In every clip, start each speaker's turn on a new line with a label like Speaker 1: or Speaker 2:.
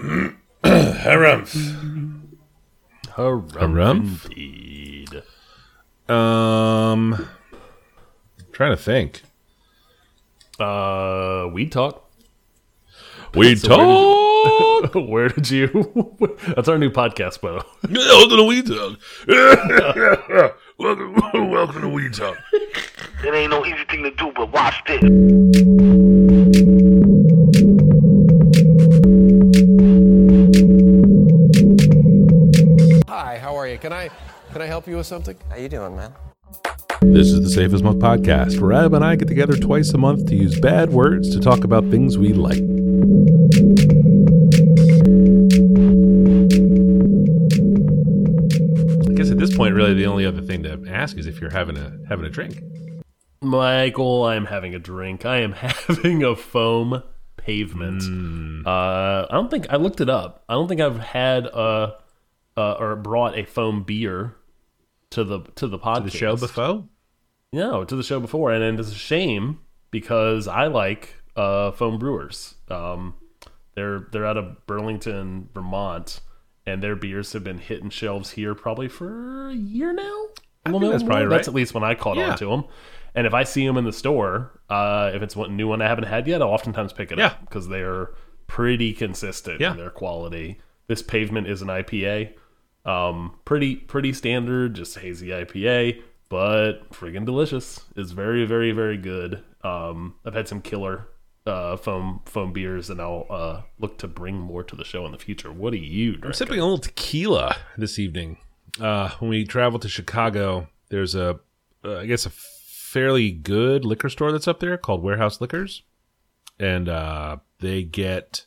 Speaker 1: Harumph.
Speaker 2: Harumph,
Speaker 3: Harumph?
Speaker 2: indeed.
Speaker 3: Um, trying to think.
Speaker 2: Uh, we talk.
Speaker 3: We
Speaker 2: So where
Speaker 3: talk.
Speaker 2: Where did you? That's our new podcast, Bo.
Speaker 1: Welcome to We Talk. welcome, welcome to We Talk.
Speaker 4: It ain't no easy thing to do, but watch this.
Speaker 5: Can I help you with something?
Speaker 6: How you doing, man?
Speaker 3: This is the Safest as Milk podcast, where Ab and I get together twice a month to use bad words to talk about things we like. I guess at this point, really, the only other thing to ask is if you're having a having a drink.
Speaker 2: Michael, I am having a drink. I am having a foam pavement.
Speaker 3: Hmm.
Speaker 2: Uh, I don't think I looked it up. I don't think I've had a uh, or brought a foam beer to the to the podcast.
Speaker 3: The show before.
Speaker 2: No, to the show before, and, and it's a shame because I like uh, foam brewers. Um, they're they're out of Burlington, Vermont, and their beers have been hitting shelves here probably for a year now.
Speaker 3: I
Speaker 2: Well,
Speaker 3: think
Speaker 2: no
Speaker 3: that's probably
Speaker 2: more. That's at least when I caught
Speaker 3: Yeah.
Speaker 2: on to them. And if I see them in the store, uh, if it's one new one I haven't had yet, I'll oftentimes pick it
Speaker 3: Yeah.
Speaker 2: up because they're pretty consistent
Speaker 3: Yeah.
Speaker 2: in their quality. This pavement is an IPA, um, pretty pretty standard, just hazy IPA, but friggin' delicious. It's very very very good. Um, I've had some killer uh, foam foam beers, and I'll uh, look to bring more to the show in the future. What do you?
Speaker 3: I'm sipping a little tequila this evening. Uh, when we travel to Chicago, there's a, uh, I guess, a fairly good liquor store that's up there called Warehouse Liquors, and uh, they get,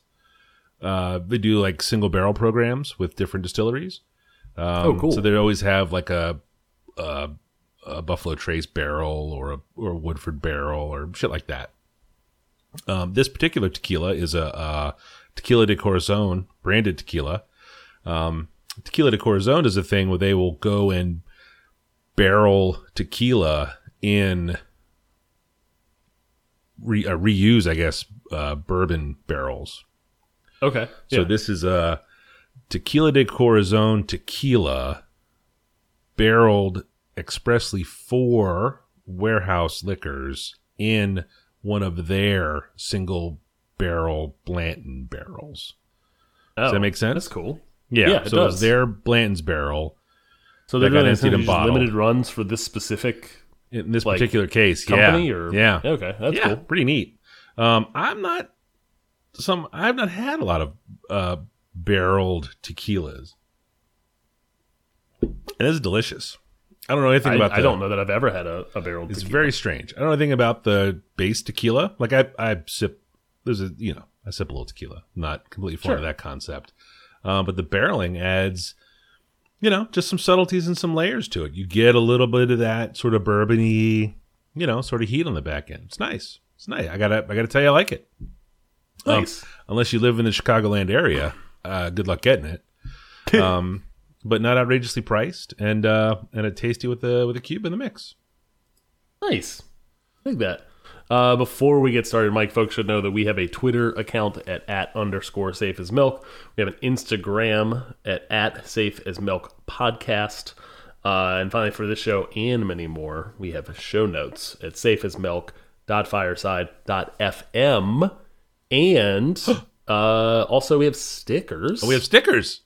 Speaker 3: uh, they do like single barrel programs with different distilleries. Um,
Speaker 2: Oh, cool.
Speaker 3: So they always have like a, a, a Buffalo Trace barrel or a or a Woodford barrel or shit like that. Um, this particular tequila is a, uh tequila de Corazon branded tequila. Um, tequila de Corazon is a thing where they will go and barrel tequila in re, uh, reuse, I guess, uh, bourbon barrels.
Speaker 2: okay.
Speaker 3: So
Speaker 2: yeah.
Speaker 3: this is a tequila de Corazon tequila barreled expressly for warehouse liquors in one of their single barrel Blanton barrels.
Speaker 2: oh,
Speaker 3: that make sense?
Speaker 2: That's cool.
Speaker 3: Yeah,
Speaker 2: Yeah, it
Speaker 3: so it's
Speaker 2: does.
Speaker 3: their Blanton's barrel.
Speaker 2: So they're
Speaker 3: That got
Speaker 2: doing
Speaker 3: emptied and bottled.
Speaker 2: limited runs for this specific
Speaker 3: In this
Speaker 2: Like,
Speaker 3: particular case,
Speaker 2: company,
Speaker 3: yeah,
Speaker 2: or
Speaker 3: yeah,
Speaker 2: Okay, that's
Speaker 3: yeah,
Speaker 2: cool.
Speaker 3: pretty neat. Um, I'm not some. I've not had a lot of uh, barreled tequilas, and it's delicious. I don't know anything
Speaker 2: I,
Speaker 3: about.
Speaker 2: I
Speaker 3: the-
Speaker 2: don't know that I've ever had a, a barrel.
Speaker 3: It's
Speaker 2: tequila.
Speaker 3: very strange. I don't know anything about the base tequila. Like I, I sip. There's a you know I sip a little tequila. I'm not completely foreign to
Speaker 2: Sure.
Speaker 3: that concept. Um, but the barreling adds, you know, just some subtleties and some layers to it. You get a little bit of that sort of bourbony, you know, sort of heat on the back end. It's nice. It's nice. I gotta, I gotta tell you, I like it. Um,
Speaker 2: nice.
Speaker 3: unless you live in the Chicagoland area, uh, good luck getting it. Um, but not outrageously priced, and uh, and a tasty with the with a cube in the mix.
Speaker 2: Nice. I like that. Uh, before we get started, Mike, folks should know that we have a Twitter account at at underscore safe as milk. We have an Instagram at at safe as milk podcast. Uh, and finally, for this show and many more, we have show notes at safeasmilk.fireside.fm. And uh, also, we have stickers.
Speaker 3: Oh, we have stickers.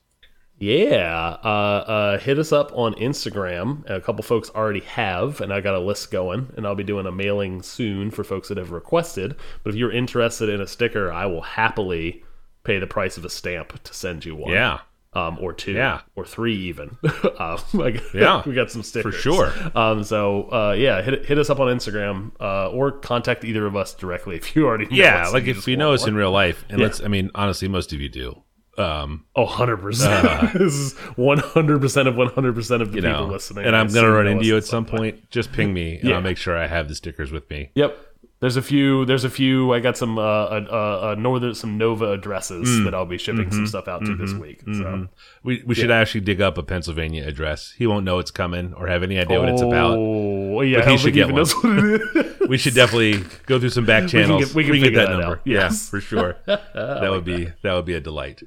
Speaker 2: Yeah, uh, uh, hit us up on Instagram. A couple folks already have, and I got a list going, and I'll be doing a mailing soon for folks that have requested. But if you're interested in a sticker, I will happily pay the price of a stamp to send you one.
Speaker 3: Yeah.
Speaker 2: Um, or two,
Speaker 3: Yeah.
Speaker 2: or three, even. um, like,
Speaker 3: Yeah,
Speaker 2: we got some stickers for
Speaker 3: sure.
Speaker 2: Um, so uh, yeah, hit hit us up on Instagram, uh, or contact either of us directly if you already know
Speaker 3: Yeah, like if you know us
Speaker 2: one.
Speaker 3: in real life, and
Speaker 2: Yeah.
Speaker 3: let's, I mean, honestly, most of you do. Um,
Speaker 2: Oh, 100%. this is 100% of 100% of the
Speaker 3: you
Speaker 2: people
Speaker 3: know,
Speaker 2: listening.
Speaker 3: and I'm gonna run into you
Speaker 2: at
Speaker 3: some
Speaker 2: point.
Speaker 3: point. Just ping me, and
Speaker 2: Yeah.
Speaker 3: I'll make sure I have the stickers with me.
Speaker 2: Yep. There's a few. There's a few. I got some uh, uh, uh, northern, some Nova addresses
Speaker 3: Mm.
Speaker 2: that I'll be shipping
Speaker 3: Mm-hmm.
Speaker 2: some stuff out to this week. So
Speaker 3: We we should actually dig up a Pennsylvania address. He won't know it's coming or have any idea what it's about.
Speaker 2: Oh, yeah.
Speaker 3: But he should get one.
Speaker 2: what it is.
Speaker 3: We should definitely go through some back channels.
Speaker 2: get- we can
Speaker 3: get that
Speaker 2: that
Speaker 3: number.
Speaker 2: out.
Speaker 3: Yeah,
Speaker 2: Yes.
Speaker 3: for sure. that would be that would be a delight.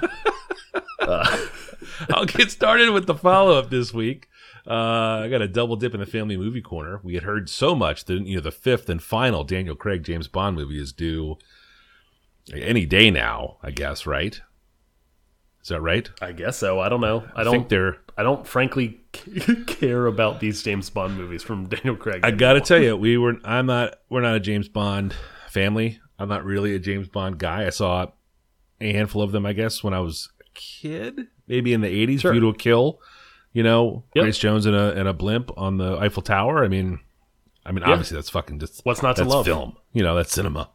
Speaker 3: I'll get started with the follow up this week. Uh, I got a double dip in the family movie corner. We had heard so much that you know the fifth and final Daniel Craig James Bond movie is due any day now. I guess right. Is that right?
Speaker 2: I guess so. I don't know. I,
Speaker 3: I
Speaker 2: don't.
Speaker 3: think they're.
Speaker 2: I don't frankly care about these James Bond movies from Daniel Craig.
Speaker 3: I gotta tell you, we were. I'm not. We're not a James Bond family. I'm not really a James Bond guy. I saw a handful of them, I guess, when I was a kid, maybe in the '80s.
Speaker 2: Sure.
Speaker 3: View to a Kill. You know,
Speaker 2: Yep.
Speaker 3: Grace Jones in a in a blimp on the Eiffel Tower. I mean, I mean, obviously that's fucking just
Speaker 2: What's not to love?
Speaker 3: film. You know, that's cinema.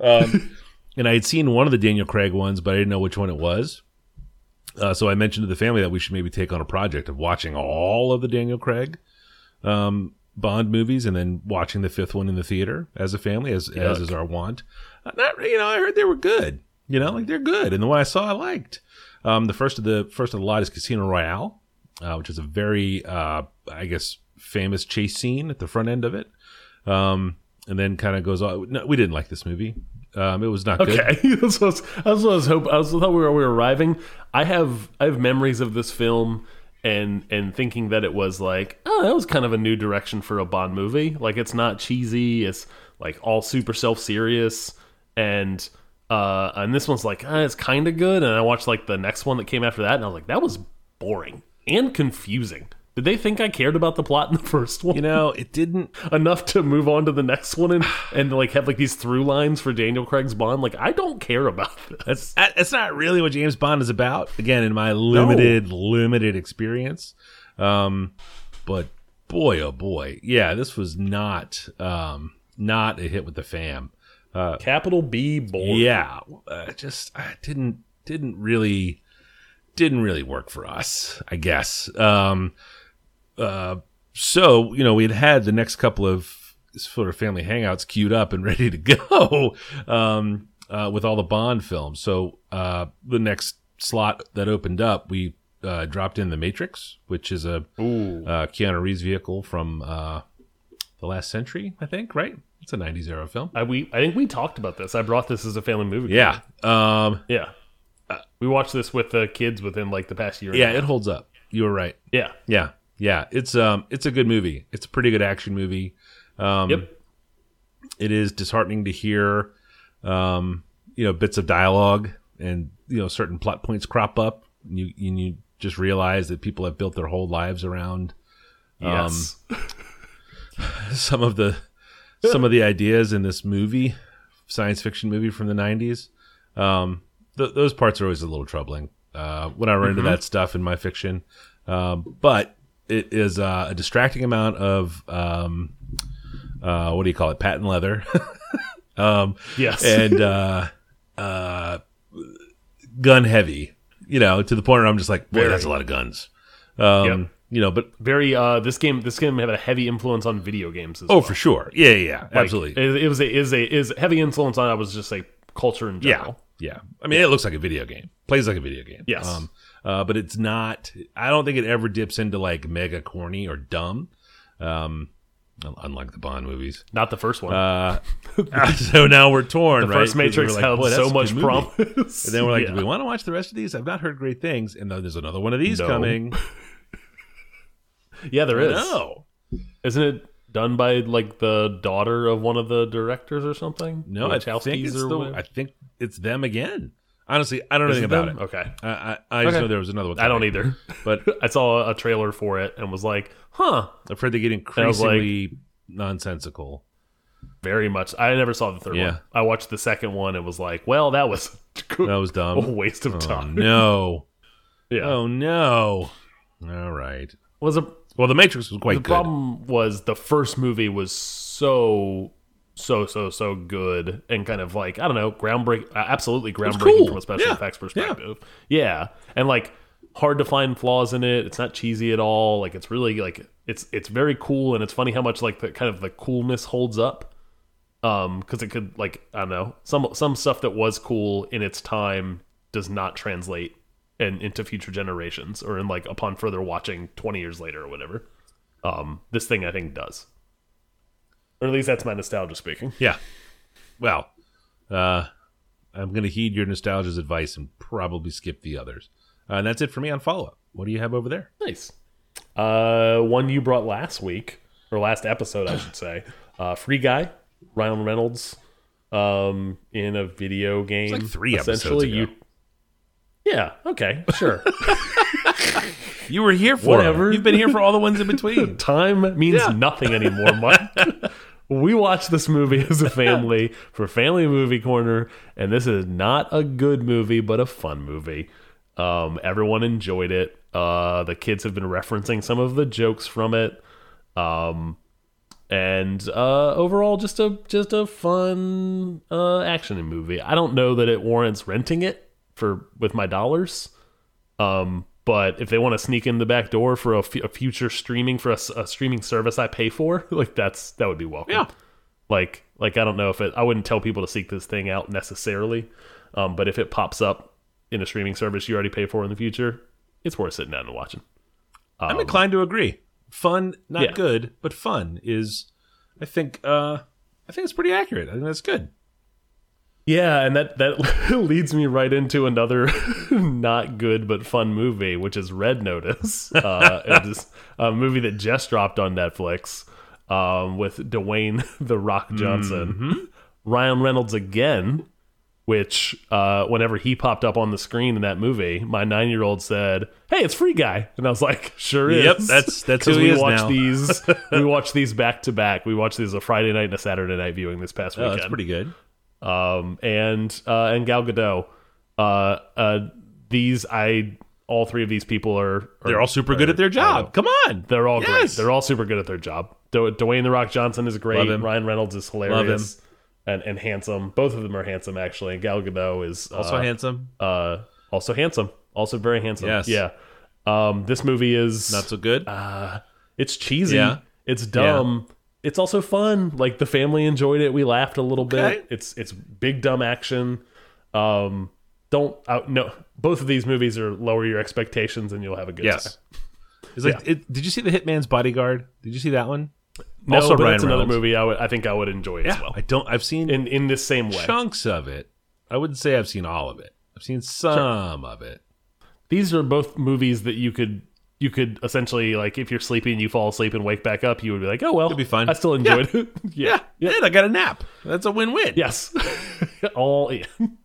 Speaker 3: Um, and I had seen one of the Daniel Craig ones, but I didn't know which one it was. Uh, so I mentioned to the family that we should maybe take on a project of watching all of the Daniel Craig um, Bond movies and then watching the fifth one in the theater as a family, as as is our want. Uh, not you know, I heard they were good. You know, like they're good, and the one I saw I liked. Um, the first of the first of the lot is Casino Royale, uh, which is a very uh, I guess famous chase scene at the front end of it. Um, and then kind of goes on. No, we didn't like this movie. Um, it was not good.
Speaker 2: Okay, that's what I was, was hoping. I was thought we were we were arriving. I have I have memories of this film and and thinking that it was like oh that was kind of a new direction for a Bond movie. Like it's not cheesy. It's like all super self serious and. Uh, and this one's like, uh, it's kind of good. And I watched like the next one that came after that, and I was like, that was boring and confusing. Did they think I cared about the plot in the first one?
Speaker 3: You know, it didn't.
Speaker 2: enough to move on to the next one and, and like have like these through lines for Daniel Craig's Bond. Like I don't care about this.
Speaker 3: That's that's not really what James Bond is about. Again, in my limited limited experience, um, but boy, oh boy, yeah, this was not um, not a hit with the fam.
Speaker 2: Uh, Capital B boring.
Speaker 3: Yeah, uh, just uh, didn't didn't really didn't really work for us. I guess. Um, uh, so you know, we had had the next couple of sort of family hangouts queued up and ready to go um, uh, with all the Bond films. So uh, the next slot that opened up, we uh, dropped in The Matrix, which is a uh, Keanu Reeves vehicle from uh, the last century, I think. Right? It's a '90s era film.
Speaker 2: I we I think we talked about this. I brought this as a family movie.
Speaker 3: Yeah. Um,
Speaker 2: yeah. We watched this with the kids within like the past year.
Speaker 3: yeah, it holds up. You were right.
Speaker 2: yeah.
Speaker 3: Yeah, yeah. It's um, it's a good movie. It's a pretty good action movie. Um,
Speaker 2: Yep.
Speaker 3: It is disheartening to hear, um, you know, bits of dialogue and you know certain plot points crop up. And you and you just realize that people have built their whole lives around
Speaker 2: Yes.
Speaker 3: some of the some of the ideas in this movie, science fiction movie from the '90s. Um, th- those parts are always a little troubling uh, when I run into that stuff in my fiction. Um, but it is uh, a distracting amount of um, uh, what do you call it? Patent leather, um,
Speaker 2: yes.
Speaker 3: and uh, uh, gun heavy. You know, to the point where I'm just like, boy,
Speaker 2: Very.
Speaker 3: that's a lot of guns. Um,
Speaker 2: Yep.
Speaker 3: You know, but
Speaker 2: Very. Uh, this game. This game had a heavy influence on video games. As
Speaker 3: oh,
Speaker 2: well.
Speaker 3: for sure, yeah, yeah, yeah,
Speaker 2: Like,
Speaker 3: absolutely.
Speaker 2: It, it was a is a is heavy influence on. I was just say culture in general.
Speaker 3: yeah. I mean, it looks like a video game. Plays like a video game.
Speaker 2: Yes.
Speaker 3: Um, uh, but it's not. I don't think it ever dips into like mega corny or dumb. Um, unlike the Bond movies.
Speaker 2: Not the first one.
Speaker 3: Uh, so now we're torn.
Speaker 2: the
Speaker 3: right?
Speaker 2: first
Speaker 3: we
Speaker 2: Matrix
Speaker 3: were like,
Speaker 2: held so much
Speaker 3: movie."
Speaker 2: promise.
Speaker 3: And then we're like,
Speaker 2: Yeah.
Speaker 3: do we want to watch the rest of these? I've not heard great things. And then there's another one of these
Speaker 2: No.
Speaker 3: coming.
Speaker 2: yeah, there is.
Speaker 3: No,
Speaker 2: Isn't it done by like the daughter of one of the directors or something?
Speaker 3: no. I think it's the. I think it's them again. Honestly, I don't know anything about
Speaker 2: them?
Speaker 3: it.
Speaker 2: Okay.
Speaker 3: I, I, I just
Speaker 2: Okay.
Speaker 3: know there was another one.
Speaker 2: I don't either.
Speaker 3: But
Speaker 2: I saw a trailer for it and was like, huh,
Speaker 3: I've heard they get
Speaker 2: I was like-
Speaker 3: increasingly nonsensical.
Speaker 2: very much. I never saw the third
Speaker 3: Yeah.
Speaker 2: one. I watched the second one and was like, well, that was
Speaker 3: That was dumb.
Speaker 2: a waste of
Speaker 3: Oh,
Speaker 2: time.
Speaker 3: no.
Speaker 2: Yeah.
Speaker 3: Oh no. All right.
Speaker 2: Was a
Speaker 3: Well, The Matrix was
Speaker 2: the
Speaker 3: quite good.
Speaker 2: The problem was the first movie was so so so so good and kind of like I don't know groundbreaking absolutely groundbreaking
Speaker 3: cool.
Speaker 2: from a special
Speaker 3: Yeah.
Speaker 2: effects perspective. Yeah. and like hard to find flaws in it. It's not cheesy at all. Like it's really like it's it's very cool and it's funny how much like the kind of the coolness holds up. Um, because it could like I don't know some some stuff that was cool in its time does not translate and into future generations or in like upon further watching 20 years later or whatever um this thing i think does or at least that's my nostalgia speaking
Speaker 3: Yeah. Well, uh, I'm going to heed your nostalgia's advice and probably skip the others. Uh, and that's it for me on follow up. What do you have over there?
Speaker 2: Nice. Uh, one you brought last week or last episode, I should say. Uh, Free Guy, Ryan Reynolds, um, in a video game.
Speaker 3: like three
Speaker 2: essentially.
Speaker 3: episodes ago.
Speaker 2: You, yeah. Okay. Sure.
Speaker 3: You were here for
Speaker 2: Whatever.
Speaker 3: them. You've been here for all the ones in between.
Speaker 2: Time means
Speaker 3: Yeah.
Speaker 2: nothing anymore, Mike. we watched this movie as a family for Family Movie Corner, and this is not a good movie, but a fun movie. Um, everyone enjoyed it. Uh, the kids have been referencing some of the jokes from it. Um, and uh, overall, just a just a fun uh, action movie. I don't know that it warrants renting it for with my dollars. Um, but if they want to sneak in the back door for a, a future streaming for a streaming service I pay for, like that's that would be welcome.
Speaker 3: Yeah.
Speaker 2: Like like I don't know if it. I wouldn't tell people to seek this thing out necessarily. Um, but if it pops up in a streaming service you already pay for in the future, it's worth sitting down and watching.
Speaker 3: I'm inclined to agree. Fun, not
Speaker 2: Yeah.
Speaker 3: good, but fun is, I think, uh, I think it's pretty accurate. I think that's good.
Speaker 2: Yeah, and that that leads me right into another not good but fun movie, which is Red Notice. Uh, a movie that just dropped on Netflix um, with Dwayne the Rock Johnson, Ryan Reynolds again. Which, uh, whenever he popped up on the screen in that movie, my nine-year-old said, "Hey, it's Free Guy," and I was like, "Sure is."
Speaker 3: Yep, that's- that's who
Speaker 2: we
Speaker 3: is
Speaker 2: watch
Speaker 3: now.
Speaker 2: these. we watch these back to back. We watched these a Friday night and a Saturday night viewing this past
Speaker 3: Oh,
Speaker 2: weekend
Speaker 3: that's pretty good.
Speaker 2: Um, and uh, and Gal Gadot. Uh, uh, these I all three of these people are, are
Speaker 3: They're all super good at their job. Come on.
Speaker 2: They're all great. They're all super good at their job. Du- Dwayne the Rock Johnson is great. Ryan Reynolds is hilarious and and handsome. Both of them are handsome actually. And Gal Gadot is
Speaker 3: Also
Speaker 2: uh,
Speaker 3: handsome.
Speaker 2: uh, also handsome. Also very handsome.
Speaker 3: Yes.
Speaker 2: Yeah. Um, this movie is
Speaker 3: Not so good.
Speaker 2: it's cheesy.
Speaker 3: Yeah.
Speaker 2: It's dumb. It's also fun. Like the family enjoyed it. We laughed a little
Speaker 3: Okay.
Speaker 2: bit. It's it's big dumb action. Um, don't uh, no. Both of these movies are lower your expectations and you'll have a good
Speaker 3: yes.
Speaker 2: time.
Speaker 3: It's like, it, did you see the Hitman's Bodyguard? Did you see that one?
Speaker 2: No,
Speaker 3: Also
Speaker 2: but
Speaker 3: Ryan
Speaker 2: it's another movie I would I think I would enjoy as well.
Speaker 3: I don't. I've seen
Speaker 2: In in this same way.
Speaker 3: chunks of it. I wouldn't say I've seen all of it. I've seen some of it.
Speaker 2: These are both movies that you could you could essentially like if you're sleeping you fall asleep and wake back up you would be like oh well
Speaker 3: It'd be fine.
Speaker 2: I still enjoyed it yeah
Speaker 3: Yeah, I got a nap. That's a win-win.
Speaker 2: Yes. All in.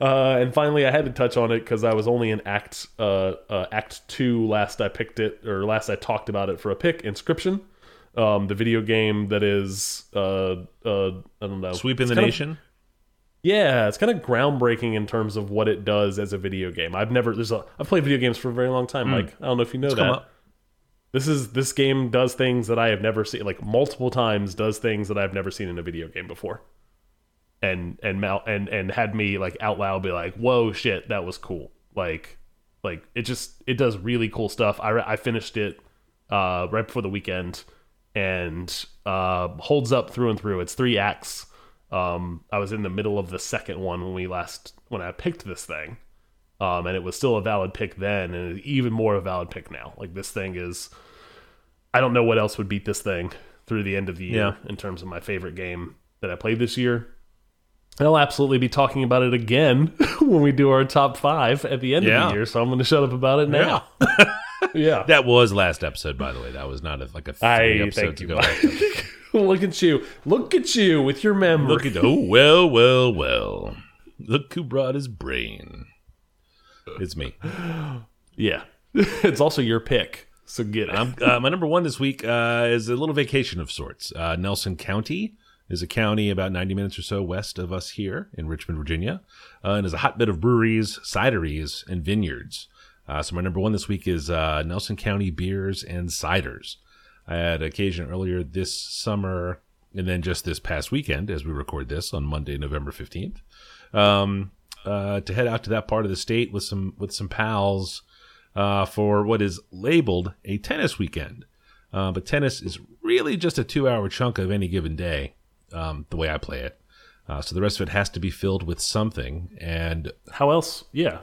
Speaker 2: Uh, and finally, I had to touch on it because I was only in Act uh, uh, Act Two last I picked it, or last I talked about it for a pick. Inscryption, um, the video game that is uh, uh, I don't know,
Speaker 3: Sweeping the
Speaker 2: kind of-
Speaker 3: nation.
Speaker 2: Yeah, it's kind of groundbreaking in terms of what it does as a video game. I've never there's a I've played video games for a very long time. Like I don't know if you know
Speaker 3: come
Speaker 2: that. This is this game does things that I have never seen like multiple times does things that I've never seen in a video game before. And and mal and and had me like out loud be like, "Whoa, shit, that was cool." Like like it just it does really cool stuff. I I finished it uh right before the weekend and uh holds up through and through. It's 3 acts. Um I was in the middle of the second one when we last when I picked this thing um, and it was still a valid pick then, and even more a valid pick now. Like this thing is, I don't know what else would beat this thing through the end of the year in terms of my favorite game that I played this year. And I'll absolutely be talking about it again when we do our top five at the end of the year. So I'm going to shut up about it now. Yeah,
Speaker 3: That was last episode, by the way. That was not a, like a three
Speaker 2: I
Speaker 3: episodes ago.
Speaker 2: Look at you! Look at you with your memory.
Speaker 3: Look at oh well, well, well. Look who brought his brain. It's me.
Speaker 2: yeah, it's also your pick. So get it.
Speaker 3: I'm, uh, my number one this week uh, is a little vacation of sorts. Uh, Nelson County is a county about 90 minutes or so west of us here in Richmond, Virginia, uh, and is a hotbed of breweries, cideries, and vineyards. Uh, so my number one this week is uh, Nelson County beers and ciders. I had occasion earlier this summer, and then just this past weekend, as we record this on Monday, November 15th, um, uh, to head out to that part of the state with some with some pals uh, for what is labeled a tennis weekend. Uh, but tennis is really just a two hour chunk of any given day, um, the way I play it. Uh, so the rest of it has to be filled with something. And
Speaker 2: How else? Yeah.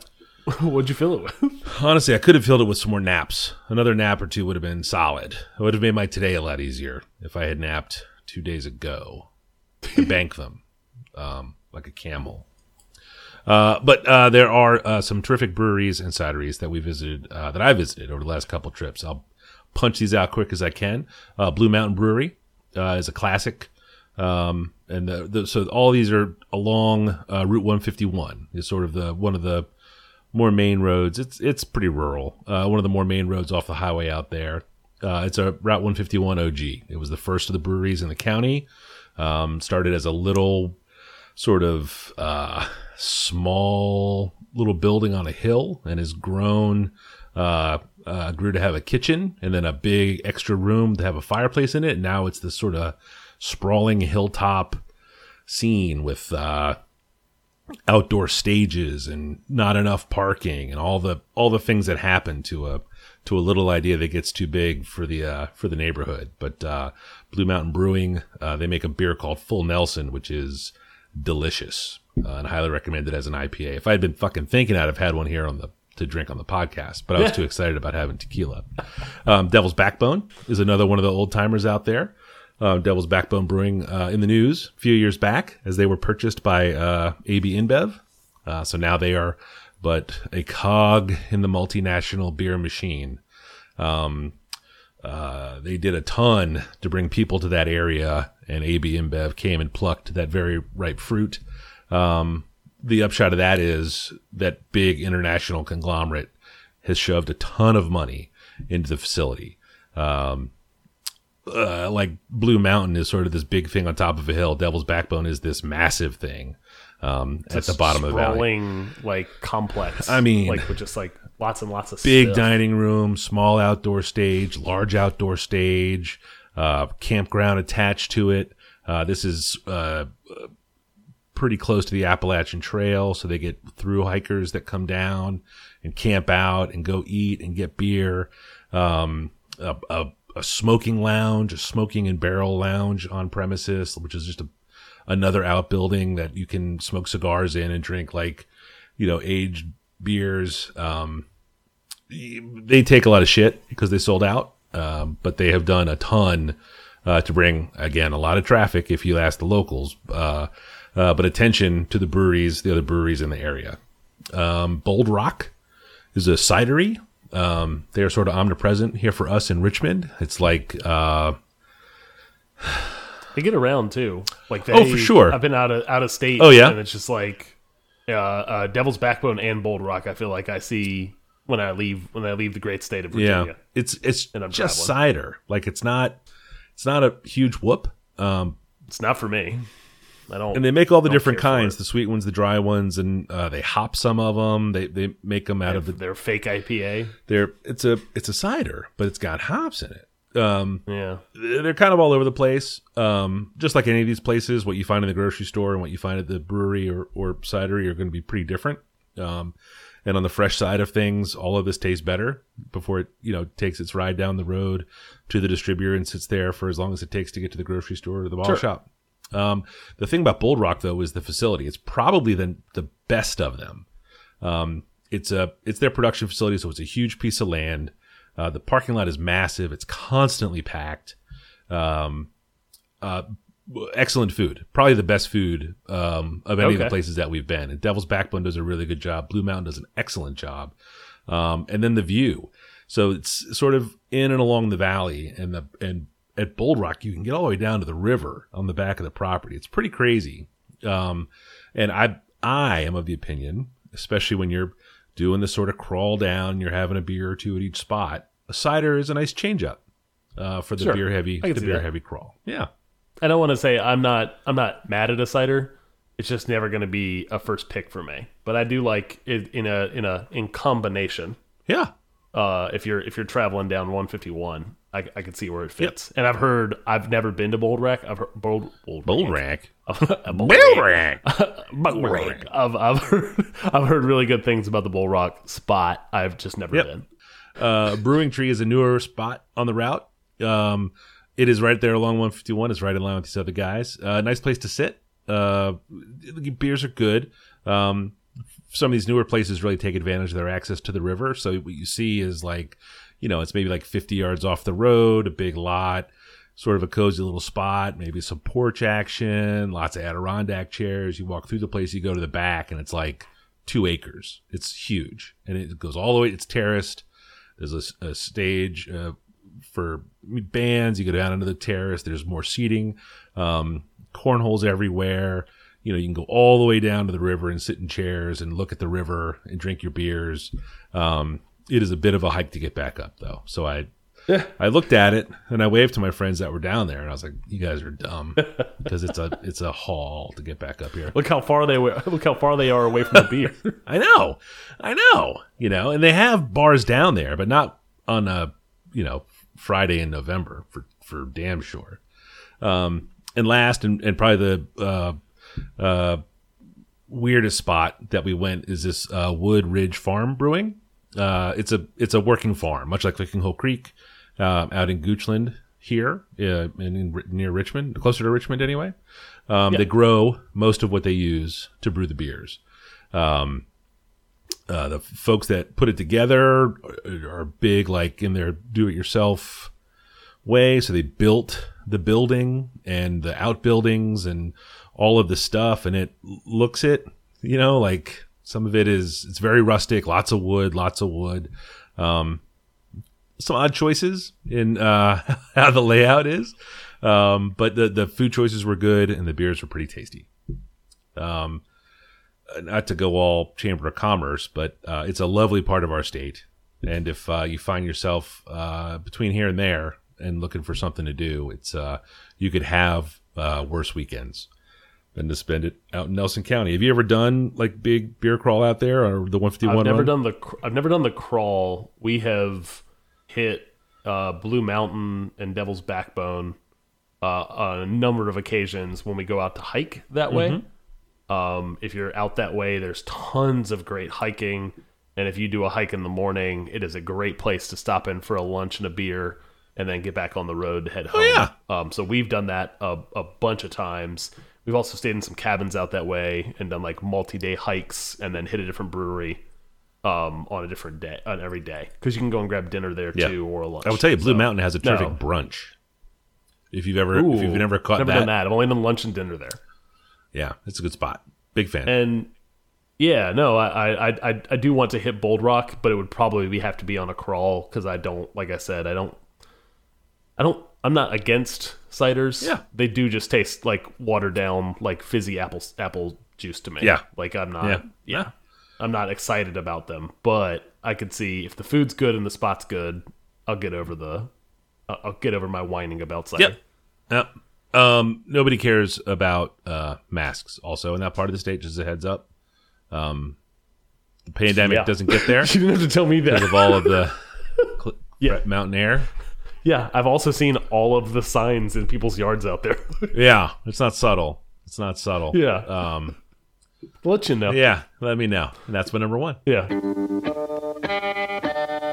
Speaker 2: What'd you fill it with?
Speaker 3: honestly, I could have filled it with some more naps. Another nap or two would have been solid. It would have made my today a lot easier if I had napped two days ago. To bank them um, like a camel. Uh, but uh, there are uh, some terrific breweries and cideries that we visited, uh, that I visited over the last couple trips. I'll punch these out quick as I can. Uh, Blue Mountain Brewery uh, is a classic. Um, and the, the, so all these are along uh, Route 151. Is sort of the one of the more main roads. It's it's pretty rural. Uh, one of the more main roads off the highway out there. Uh, it's a Route 151 OG. It was the first of the breweries in the county. Um, started as a little sort of uh, small little building on a hill and has grown. Uh, uh, grew to have a kitchen and then a big extra room to have a fireplace in it. Now it's this sort of sprawling hilltop scene with uh, outdoor stages and not enough parking and all the all the things that happen to a to a little idea that gets too big for the uh, for the neighborhood. But uh, Blue Mountain Brewing, uh, they make a beer called Full Nelson, which is delicious uh, and highly recommended as an IPA. If I had been fucking thinking, I'd have had one here on the to drink on the podcast, but I was too excited about having tequila. Um, Devil's Backbone is another one of the old timers out there. Uh, Devil's Backbone Brewing uh, in the news a few years back as they were purchased by uh, AB InBev. Uh, so now they are but a cog in the multinational beer machine. Um, uh, they did a ton to bring people to that area, and AB InBev came and plucked that very ripe fruit. Um, the upshot of that is that big international conglomerate has shoved a ton of money into the facility. Um, uh, like Blue Mountain is sort of this big thing on top of a hill. Devil's Backbone is this massive thing um, at the bottom of the valley.
Speaker 2: like complex.
Speaker 3: I mean-
Speaker 2: like with just like lots and lots of
Speaker 3: Big
Speaker 2: stuff.
Speaker 3: dining room, small outdoor stage, large outdoor stage, uh, campground attached to it. Uh, this is uh, pretty close to the Appalachian Trail, so they get through hikers that come down and camp out and go eat and get beer. Um, a, a, a smoking lounge, a smoking and barrel lounge on premises, which is just a, another outbuilding that you can smoke cigars in and drink like, you know, aged beers. Um, they take a lot of shit because they sold out, um, but they have done a ton uh, to bring again a lot of traffic if you ask the locals, uh, uh, but attention to the breweries, the other breweries in the area. Um, Bold Rock is a cidery. Um, they are sort of omnipresent here for us in Richmond. It's like uh,
Speaker 2: They get around too. Like they,
Speaker 3: Oh, for sure.
Speaker 2: I've been out of out of state.
Speaker 3: Oh, yeah?
Speaker 2: and it's just like uh, uh, Devil's Backbone and Bold Rock. I feel like I see when I leave when I leave the great state of Virginia.
Speaker 3: yeah, it's it's
Speaker 2: And I'm
Speaker 3: just
Speaker 2: traveling.
Speaker 3: cider. Like it's not it's not a huge whoop. Um,
Speaker 2: It's not for me. I don't.
Speaker 3: and they make all the different kinds: the sweet ones the dry ones and uh, they hop some of them they they make them out of the
Speaker 2: They're fake IPA.
Speaker 3: they're it's a it's a cider but it's got hops in it. Um
Speaker 2: Yeah.
Speaker 3: they're kind of all over the place. Um just like any of these places what you find in the grocery store and what you find at the brewery or, or cidery are going to be pretty different. Um and on the fresh side of things all of this tastes better before it you know takes its ride down the road to the distributor and sits there for as long as it takes to get to the grocery store or the bottle shop um, the thing about Bold Rock though is the facility. It's probably the the best of them. Um, it's a it's their production facility, so it's a huge piece of land. Uh, the parking lot is massive. It's constantly packed. Um, uh, excellent food. Probably the best food um, of any of the places that we've been. And Devil's Backbone does a really good job. Blue Mountain does an excellent job. Um, and then the view. So it's sort of in and along the valley, and the and at Bold Rock you can get all the way down to the river on the back of the property. It's pretty crazy. Um, and I I am of the opinion, especially when you're doing this sort of crawl down, you're having a beer or two at each spot. A cider is a nice change up uh, for the
Speaker 2: Sure.
Speaker 3: beer heavy the beer
Speaker 2: that.
Speaker 3: heavy crawl. Yeah.
Speaker 2: I don't want to say I'm not I'm not mad at a cider. It's just never going to be a first pick for me. But I do like it in a in a in combination.
Speaker 3: Yeah.
Speaker 2: Uh, if you're if you're traveling down 151, I, I can see where it fits. And I've heard I've never been to Bold Rack. I've heard Bold Bold,
Speaker 3: Bold rack.
Speaker 2: A Bold Rack.
Speaker 3: rack.
Speaker 2: Bold Rack. I've I've heard, I've heard really good things about the Bull Rock spot. I've just never
Speaker 3: Yep.
Speaker 2: been.
Speaker 3: Uh, Brewing Tree is a newer spot on the route. Um, it is right there along 151. It's right in line with these other guys. Uh, nice place to sit. Uh, the beers are good. Um, some of these newer places really take advantage of their access to the river. So what you see is like, you know, it's maybe like 50 yards off the road, a big lot, sort of a cozy little spot, maybe some porch action, lots of Adirondack chairs. You walk through the place, you go to the back, and it's like two acres. It's huge, and it goes all the way. It's terraced. There's a, a stage uh, for bands. You go down into the terrace. There's more seating. Um, cornholes everywhere. You know, you can go all the way down to the river and sit in chairs and look at the river and drink your beers. Um, it is a bit of a hike to get back up, though. So I I looked at it and I waved to my friends that were down there, and I was like, "You guys are dumb," because it's a it's a haul to get back up here.
Speaker 2: Look how far they were. Look how far they are away from the beer.
Speaker 3: I know, I know, you know, and they have bars down there, but not on a you know Friday in November for for damn sure. Um, and last and, and probably the uh, uh, weirdest spot that we went is this uh, Wood Ridge Farm Brewing. Uh, it's a it's a working farm, much like Lickinghole Creek, uh, out in Goochland here, uh, in, in near Richmond, closer to Richmond anyway. Um, They grow most of what they use to brew the beers. Um, uh, the folks that put it together are big, like in their do-it-yourself way. So they built the building and the outbuildings and all of the stuff, and it looks it. You know, like some of it is it's very rustic, lots of wood, lots of wood. Um, some odd choices in uh, how the layout is, um, but the the food choices were good and the beers were pretty tasty. Um, not to go all chamber of commerce, but uh, it's a lovely part of our state. And if uh, you find yourself uh, between here and there and looking for something to do, it's uh, you could have uh, worse weekends than to spend it out in Nelson County. Have you ever done like big beer crawl out there or the 151?
Speaker 2: I've never
Speaker 3: run?
Speaker 2: done the. I've never done the crawl. We have hit uh, Blue Mountain and Devil's Backbone uh, on a number of occasions when we go out to hike that way. Um, if you're out that way, there's tons of great hiking, and if you do a hike in the morning, it is a great place to stop in for a lunch and a beer, and then get back on the road to head home.
Speaker 3: yeah.
Speaker 2: Um, so we've done that a, a bunch of times. We've also stayed in some cabins out that way and done like multi-day hikes, and then hit a different brewery um, on a different day, on every day, because you can go and grab dinner there
Speaker 3: Yeah.
Speaker 2: too or a lunch.
Speaker 3: I will tell you, Blue
Speaker 2: So-
Speaker 3: Mountain has a terrific
Speaker 2: No.
Speaker 3: brunch. If you've ever, if you've never caught
Speaker 2: never
Speaker 3: that,
Speaker 2: done that. I've only done lunch and dinner there.
Speaker 3: yeah, it's a good spot. Big fan.
Speaker 2: And yeah, no, I I I, I do want to hit Bold Rock, but it would probably be, have to be on a crawl because I don't, like I said, I don't, I don't, I'm not against ciders.
Speaker 3: Yeah.
Speaker 2: they do just taste like watered down, like fizzy apple apple juice to me.
Speaker 3: Yeah.
Speaker 2: like I'm not.
Speaker 3: Yeah.
Speaker 2: yeah, I'm not excited about them, but I could see if the food's good and the spot's good, I'll get over the, I'll I'll get over my whining about cider.
Speaker 3: Yep. Yep. Um, nobody cares about uh, masks. Also, in that part of the state, just a heads up. Um, the pandemic
Speaker 2: Yeah.
Speaker 3: doesn't get there
Speaker 2: You didn't have to tell me that.
Speaker 3: because of all of the
Speaker 2: Yeah.
Speaker 3: mountain air.
Speaker 2: Yeah, I've also seen all of the signs in people's yards out there.
Speaker 3: Yeah, it's not subtle. It's not subtle.
Speaker 2: yeah,
Speaker 3: Um,
Speaker 2: let you know.
Speaker 3: yeah. Let me know. And that's my number one.
Speaker 2: Yeah.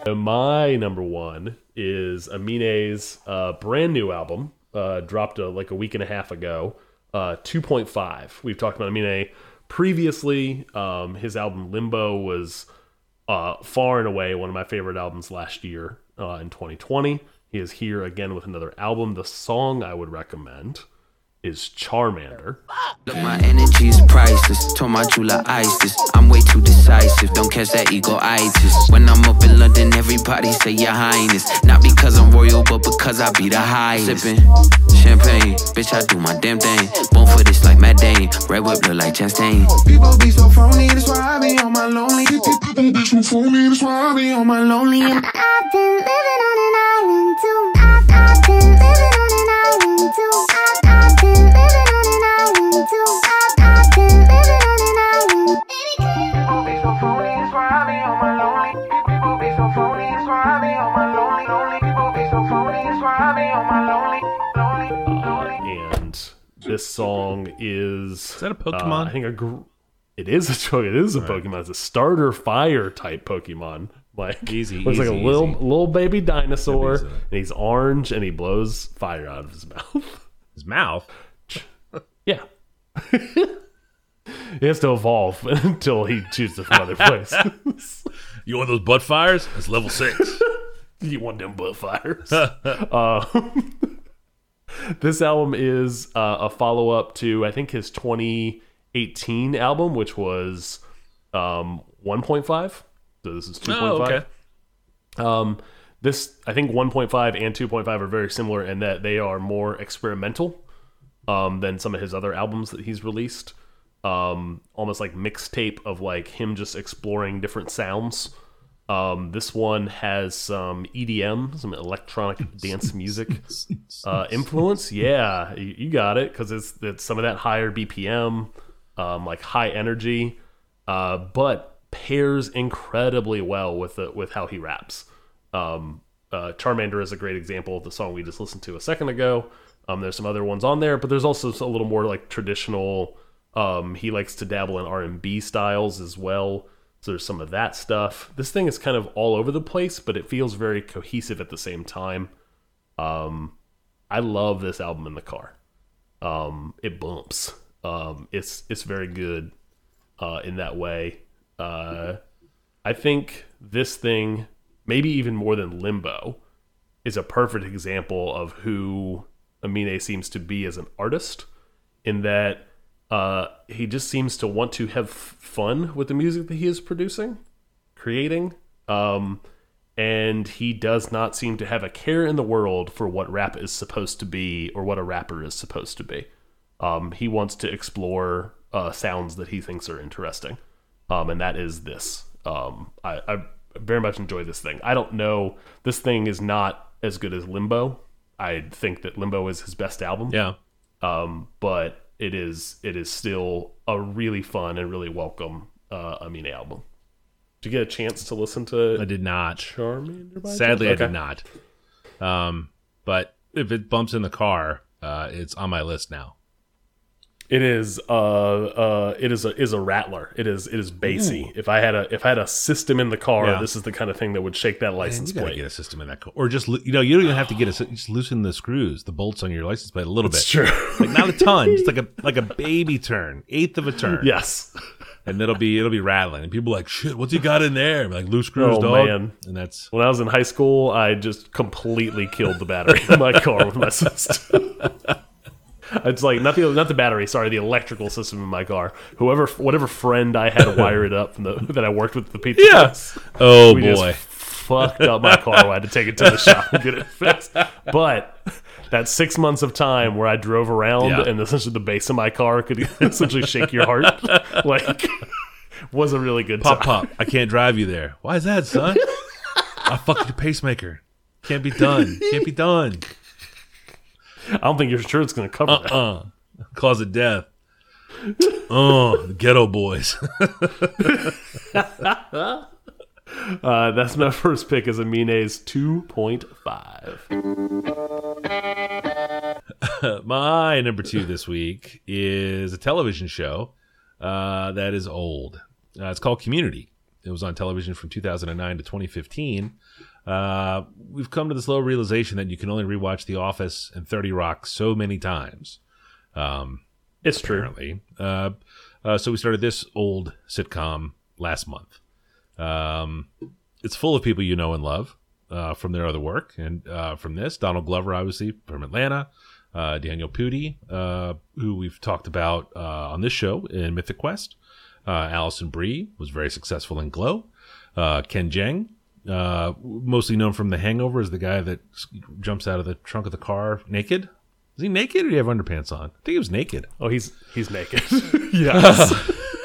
Speaker 2: Uh, My number one is Amine's uh, brand new album, uh, dropped uh like a week and a half ago. Uh, 2.5. We've talked about Amine previously. Um, his album Limbo was uh, far and away one of my favorite albums last year uh, in 2020. He is here again with another album. The song I would recommend is Charmander.
Speaker 6: Look, my energy's priceless. Told my jeweler ice this. I'm way too decisive. Don't catch that ego-itis. When I'm up in London, everybody say your highness. Not because I'm royal, but because I be the highest. Sipping champagne, bitch, I do my damn thing. Born for this like Matt Dane. Red whip look like Chastain.
Speaker 7: People be so phony, that's why I be on my lonely. People be so phony, that's why I be on my lonely.
Speaker 8: I've been living on an island too. I've, I've been living
Speaker 2: this song is
Speaker 3: Is that a
Speaker 2: uh,
Speaker 3: Pokemon?
Speaker 2: I think a it is a it is a Pokemon. It's a starter fire type Pokemon. Like
Speaker 3: Easy,
Speaker 2: looks like a
Speaker 3: easy,
Speaker 2: little
Speaker 3: easy.
Speaker 2: little baby dinosaur,
Speaker 3: Easy.
Speaker 2: and he's orange and he blows fire out of his mouth.
Speaker 3: His mouth.
Speaker 2: yeah. he has to evolve until he chooses some other place.
Speaker 3: You want those butt fires? That's level six.
Speaker 2: you want them butt fires. uh, this album is uh, a follow up to I think his 2018 album, which was um, 1.5. So this is 2.5.
Speaker 3: Oh, okay.
Speaker 2: Um, this I think 1.5 and 2.5 are very similar in that they are more experimental um, than some of his other albums that he's released. Um, almost like mixtape of like him just exploring different sounds. Um, this one has some EDM, some electronic dance music uh, influence. Yeah, you, you got it because it's it's some of that higher BPM, um, like high energy, uh, but pairs incredibly well with the, with how he raps. Um, uh, Charmander is a great example of the song we just listened to a second ago. Um, there's some other ones on there, but there's also a little more like traditional. Um, he likes to dabble in R and B styles as well. So there's some of that stuff. This thing is kind of all over the place, but it feels very cohesive at the same time. Um, I love this album in the car. Um, it bumps. Um, it's it's very good uh, in that way. Uh, I think this thing, maybe even more than Limbo, is a perfect example of who Amine seems to be as an artist. In that uh, he just seems to want to have fun with the music that he is producing, creating. Um, and he does not seem to have a care in the world for what rap is supposed to be or what a rapper is supposed to be. Um, he wants to explore uh, sounds that he thinks are interesting, um, and that is this. Um, I, I very much enjoy this thing. I don't know. This thing is not as good as Limbo. I think that Limbo is his best album
Speaker 3: Yeah.
Speaker 2: um, but it is it is still a really fun and really welcome uh, Amine album. Did you get a chance to listen to
Speaker 3: I did not.
Speaker 2: Charmander?
Speaker 3: Sadly,
Speaker 2: chance?
Speaker 3: I did not. Um, but if it bumps in the car, uh, it's on my list now.
Speaker 2: It is uh uh it is a is a rattler. It is it is bassy. If I had a if I had a system in the car,
Speaker 3: Yeah.
Speaker 2: this is the kind of thing that would shake that
Speaker 3: Man,
Speaker 2: license
Speaker 3: you
Speaker 2: plate.
Speaker 3: get a system in that car, or just you know you don't even have to get a. Just loosen the screws, the bolts on your license plate a little bit.
Speaker 2: It's true.
Speaker 3: like not a ton, just like a like a baby turn, eighth of a turn.
Speaker 2: yes.
Speaker 3: and it'll be it'll be rattling, and people are like shit. What's he got in there? Like loose screws,
Speaker 2: Oh,
Speaker 3: dog.
Speaker 2: man.
Speaker 3: And that's
Speaker 2: When I was in high school, I just completely killed the battery in my car with my system. It's like not the not the battery, sorry, the electrical system in my car. Whoever, whatever friend I had wire it up from the, that I worked with the pizza. place,
Speaker 3: oh
Speaker 2: we
Speaker 3: boy.
Speaker 2: just fucked up my car. I had to take it to the shop and get it fixed. But that six months of time where I drove around
Speaker 3: Yeah.
Speaker 2: and essentially the base of my car could essentially shake your heart, like was a really good
Speaker 3: Pop
Speaker 2: time.
Speaker 3: pop, I can't drive you there. Why is that, son? I fucked your pacemaker. Can't be done. Can't be done.
Speaker 2: I don't think your shirt's going to cover that.
Speaker 3: Uh, cause of death. Oh, ghetto boys.
Speaker 2: Uh, that's my first pick is Amine's 2.5.
Speaker 3: My number two this week is a television show uh, that is old. Uh, it's called Community. It was on television from 2009 to 2015. Uh, we've come to this low realization that you can only rewatch The Office and 30 Rock so many times.
Speaker 2: It's true.
Speaker 3: apparently. Uh, uh, so we started this old sitcom last month. Um, it's full of people you know and love uh, from their other work, and uh, from this, Donald Glover, obviously from Atlanta, uh, Daniel Pudi, uh, who we've talked about uh, on this show in Mythic Quest. Uh, Alison Brie was very successful in Glow. Uh, Ken Jeong, uh, mostly known from The Hangover, as the guy that jumps out of the trunk of the car naked. Is he naked or do you have underpants on? I think he was naked.
Speaker 2: Oh, he's he's naked. yes.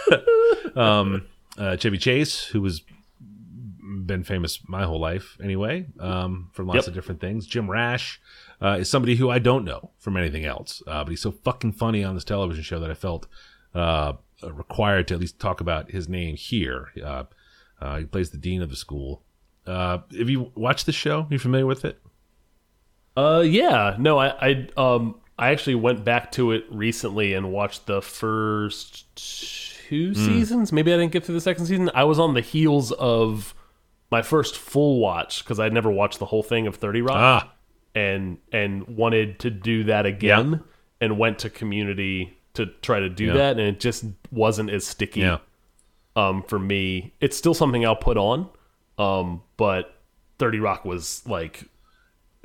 Speaker 3: uh, Chevy Chase, who has been famous my whole life anyway, um, from lots
Speaker 2: Yep.
Speaker 3: of different things. Jim Rash uh, is somebody who I don't know from anything else, uh, but he's so fucking funny on this television show that I felt uh, required to at least talk about his name here. Uh, uh, he plays the dean of the school. Uh, have you watched the show? Are you familiar with it?
Speaker 2: Uh, yeah. No, I, I, um, I actually went back to it recently and watched the first two
Speaker 3: Hmm.
Speaker 2: seasons. Maybe I didn't get through the second season. I was on the heels of my first full watch because I'd never watched the whole thing of Thirty Rock,
Speaker 3: Ah,
Speaker 2: and and wanted to do that again, and went to Community to try to do
Speaker 3: Yeah.
Speaker 2: that, and it just wasn't as sticky.
Speaker 3: yeah.
Speaker 2: um, for me. It's still something I'll put on, um, but Thirty Rock was like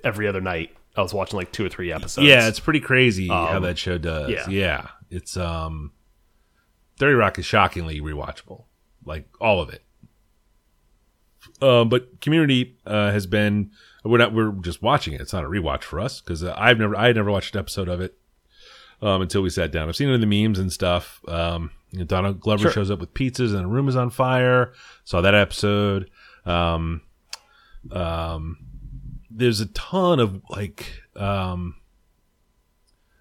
Speaker 2: every other night. I was watching like two or three episodes.
Speaker 3: Yeah, it's pretty crazy how
Speaker 2: Um,
Speaker 3: that show does.
Speaker 2: yeah.
Speaker 3: Yeah. It's um 30 Rock is shockingly rewatchable. like all of it. Um, but Community uh, has been we're not we're just watching it. It's not a rewatch for us because uh, I've never I had never watched an episode of it um, until we sat down. I've seen it in the memes and stuff. Um, you know, Donald Glover
Speaker 2: Sure.
Speaker 3: shows up with pizzas and a room is on fire. Saw that episode. Um, um, there's a ton of like um,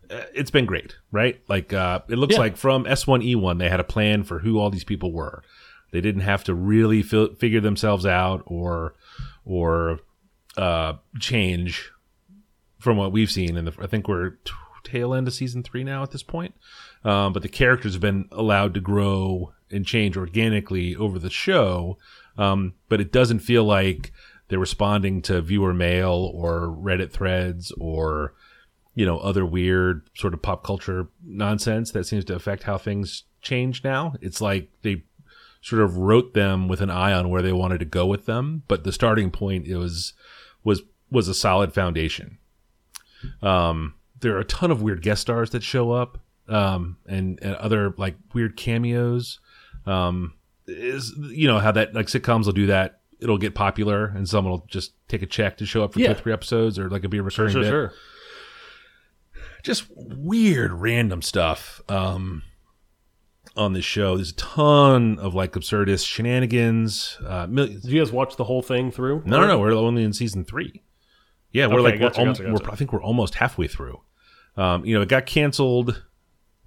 Speaker 3: it's been great, right? Like uh, it looks
Speaker 2: Yeah.
Speaker 3: like from S1E1 they had a plan for who all these people were. They didn't have to really fi- figure themselves out or or uh, change from what we've seen. And I think we're t- tail end of season three now at this point. Um, but the characters have been allowed to grow and change organically over the show. Um, but it doesn't feel like they're responding to viewer mail or Reddit threads or you know other weird sort of pop culture nonsense that seems to affect how things change now. It's like they sort of wrote them with an eye on where they wanted to go with them, but the starting point was was was a solid foundation. Um, there are a ton of weird guest stars that show up, um, and, and other like weird cameos. Um, is you know how that like sitcoms will do that. It'll get popular, and someone will just take a check to show up for
Speaker 2: Yeah.
Speaker 3: two or three episodes, or like it'll be a recurring
Speaker 2: Sure,
Speaker 3: bit
Speaker 2: sure.
Speaker 3: just weird random stuff um on this show there's a ton of like absurdist shenanigans uh
Speaker 2: Did you guys watch the whole thing through?
Speaker 3: no no no we're only in season three yeah we're
Speaker 2: Okay,
Speaker 3: like
Speaker 2: gotcha,
Speaker 3: we're, al-
Speaker 2: gotcha,
Speaker 3: we're i think we're almost halfway through um you know it got canceled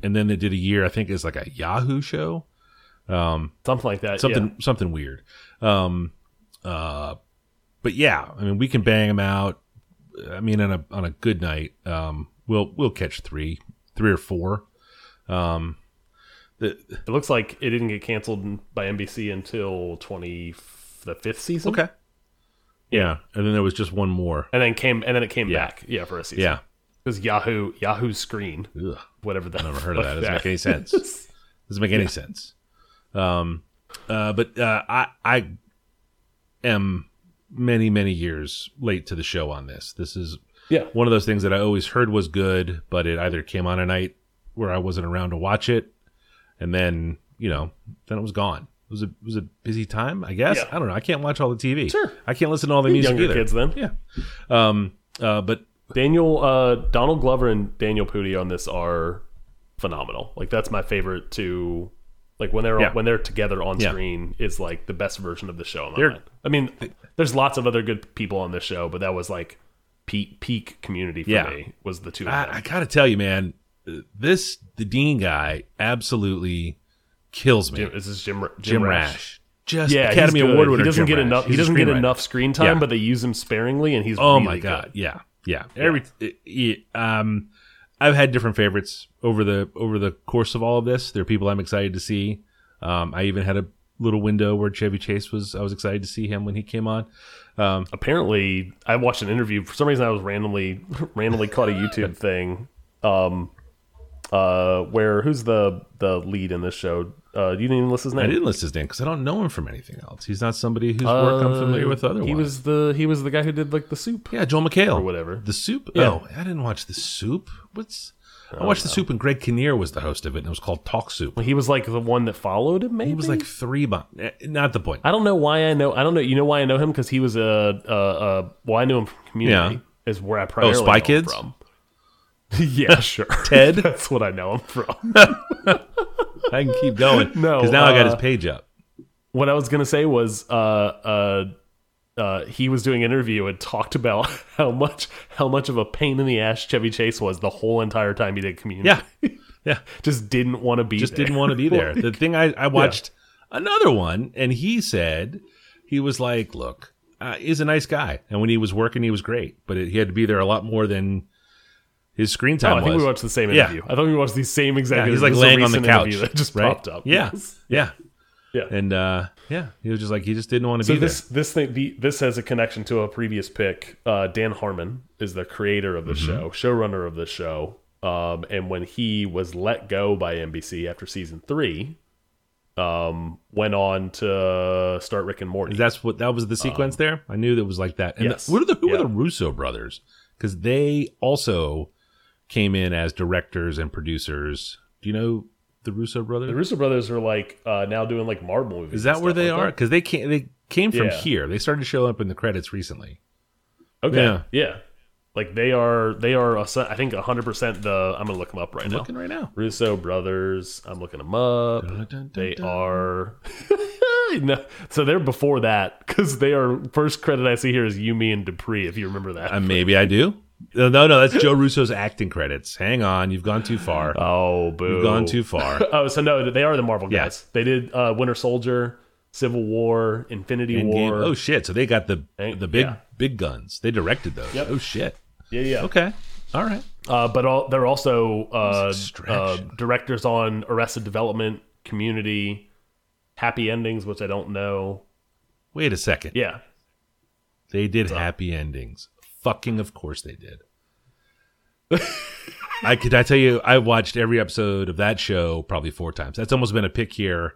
Speaker 3: and then they did a year i think it's like a yahoo show
Speaker 2: Something like that.
Speaker 3: something something weird um uh but yeah i mean we can bang them out i mean on a on a good night um we'll we'll catch three three or four um the,
Speaker 2: It looks like it didn't get canceled by NBC until twenty the fifth season.
Speaker 3: okay yeah and then there was just one more
Speaker 2: And then came and then it came
Speaker 3: Yeah.
Speaker 2: back. Yeah, for a season.
Speaker 3: yeah
Speaker 2: was Yahoo Yahoo Screen.
Speaker 3: Ugh,
Speaker 2: Whatever that.
Speaker 3: never heard of that doesn't make any sense doesn't make any sense um uh but uh i i am many many years late to the show on this this is
Speaker 2: yeah.
Speaker 3: one of those things that I always heard was good, but it either came on a night where I wasn't around to watch it, and then you know, then it was gone. It was a it was a busy time, I guess.
Speaker 2: Yeah.
Speaker 3: I don't know. I can't watch all the TV.
Speaker 2: Sure.
Speaker 3: I can't listen to all the music
Speaker 2: Younger
Speaker 3: either.
Speaker 2: kids then.
Speaker 3: Yeah. Um. Uh. But
Speaker 2: Daniel uh Donald Glover and Daniel Pudi on this are phenomenal. Like that's my favorite to like when they're
Speaker 3: Yeah.
Speaker 2: when they're together on
Speaker 3: Yeah.
Speaker 2: screen is like the best version of the show in my mind. I mean, there's lots of other good people on this show, but that was like peak peak community for
Speaker 3: Yeah.
Speaker 2: me was the two of
Speaker 3: I,
Speaker 2: them.
Speaker 3: I gotta tell you, man, this the Dean guy absolutely kills me.
Speaker 2: Jim, this is Jim Jim,
Speaker 3: Jim
Speaker 2: Rash.
Speaker 3: Rash, just
Speaker 2: Yeah,
Speaker 3: Academy. Award winner.
Speaker 2: He doesn't
Speaker 3: Jim
Speaker 2: get
Speaker 3: Rash.
Speaker 2: enough. He
Speaker 3: He's
Speaker 2: doesn't get enough screen time,
Speaker 3: Yeah.
Speaker 2: but they use him sparingly, and he's
Speaker 3: Oh
Speaker 2: really
Speaker 3: my
Speaker 2: good.
Speaker 3: god, yeah, yeah. Every it- it- um, I've had different favorites over the over the course of all of this. There are people I'm excited to see. Um, I even had a little window where Chevy Chase was. I was excited to see him when he came on. Um,
Speaker 2: apparently I watched an interview for some reason I was randomly randomly caught a YouTube thing um uh where who's the the lead in this show uh you didn't even list his name
Speaker 3: I didn't list his name because I don't know him from anything else. He's not somebody whose work I'm familiar with.
Speaker 2: Uh,
Speaker 3: Otherwise,
Speaker 2: he was the he was the guy who did like the soup
Speaker 3: yeah, Joel McHale
Speaker 2: or whatever.
Speaker 3: The Soup.
Speaker 2: Yeah.
Speaker 3: Oh, I didn't watch the Soup. What's I watched the Soup and Greg Kinnear was the host of it, and it was called Talk Soup.
Speaker 2: he was like the one that followed him maybe
Speaker 3: He was like three, bu- eh, not the point.
Speaker 2: I don't know why I know I don't know you know why I know him because he was a uh uh well I knew him from community
Speaker 3: Yeah.
Speaker 2: is where I primarily
Speaker 3: Spy
Speaker 2: know him
Speaker 3: Kids?
Speaker 2: from yeah sure
Speaker 3: Ted?
Speaker 2: that's what I know him from
Speaker 3: I can keep going.
Speaker 2: No,
Speaker 3: because now I got his
Speaker 2: uh,
Speaker 3: page up.
Speaker 2: what I was gonna say was uh uh uh he was doing an interview and talked about how much how much of a pain in the ass Chevy Chase was the whole entire time he did community.
Speaker 3: Yeah, yeah.
Speaker 2: Just didn't want to be
Speaker 3: just
Speaker 2: there.
Speaker 3: didn't want to be there. The thing I, I watched another one, and he said he was like, "Look, uh, he's a nice guy, and when he was working, he was great, but it, he had to be there a lot more than his screen
Speaker 2: Oh,
Speaker 3: time
Speaker 2: I think
Speaker 3: was."
Speaker 2: we watched the same
Speaker 3: Yeah.
Speaker 2: interview. I thought we watched the same exact.
Speaker 3: yeah, he's like
Speaker 2: This is a
Speaker 3: laying on the couch
Speaker 2: that just
Speaker 3: right?
Speaker 2: popped up.
Speaker 3: Yeah,
Speaker 2: Yes.
Speaker 3: yeah,
Speaker 2: yeah.
Speaker 3: and uh, yeah, he was just like he just didn't want to
Speaker 2: So
Speaker 3: be
Speaker 2: this this thing the, this has a connection to a previous pick. Uh, Dan Harmon is the creator of the
Speaker 3: Mm-hmm.
Speaker 2: show, showrunner of the show. Um, and when he was let go by NBC after season three, um, went on to start Rick and Morty.
Speaker 3: That's what that was the sequence there. I knew that was like that. And
Speaker 2: Um, yes.
Speaker 3: the- what are the who
Speaker 2: Yeah.
Speaker 3: are the Russo brothers? Because they also came in as directors and producers. Do you know the Russo brothers?
Speaker 2: The Russo brothers are like uh, now doing like Marvel movies.
Speaker 3: Is that where they
Speaker 2: aren't
Speaker 3: are? Because they came they came from
Speaker 2: Yeah.
Speaker 3: here. They started to show up in the credits recently.
Speaker 2: Okay.
Speaker 3: Yeah.
Speaker 2: Yeah. Like they are they are I think 100% the I'm going to look them up right now.
Speaker 3: Looking right now.
Speaker 2: Russo brothers, I'm looking them up. They are no, so they're before that cuz they are first credit I see here is You, Me and Dupree if you remember that.
Speaker 3: Uh, maybe I do. No, no, no, that's Joe Russo's acting credits. Hang on, you've gone too far.
Speaker 2: oh, boo.
Speaker 3: You've gone too far.
Speaker 2: Oh, so no, they are the Marvel
Speaker 3: Yeah.
Speaker 2: guys. They did uh, Winter Soldier, Civil War, Infinity
Speaker 3: Endgame.
Speaker 2: War.
Speaker 3: Oh shit! So they got the the big
Speaker 2: yeah.
Speaker 3: big guns. They directed those.
Speaker 2: Yep.
Speaker 3: Oh shit.
Speaker 2: yeah, yeah.
Speaker 3: Okay. All right.
Speaker 2: Uh, but all, they're also uh, uh, directors on Arrested Development, Community, Happy Endings, which I don't know.
Speaker 3: Wait a second.
Speaker 2: Yeah,
Speaker 3: They did happy endings. Fucking of course they did. I could I tell you I watched every episode of that show probably four times. That's almost been a pick here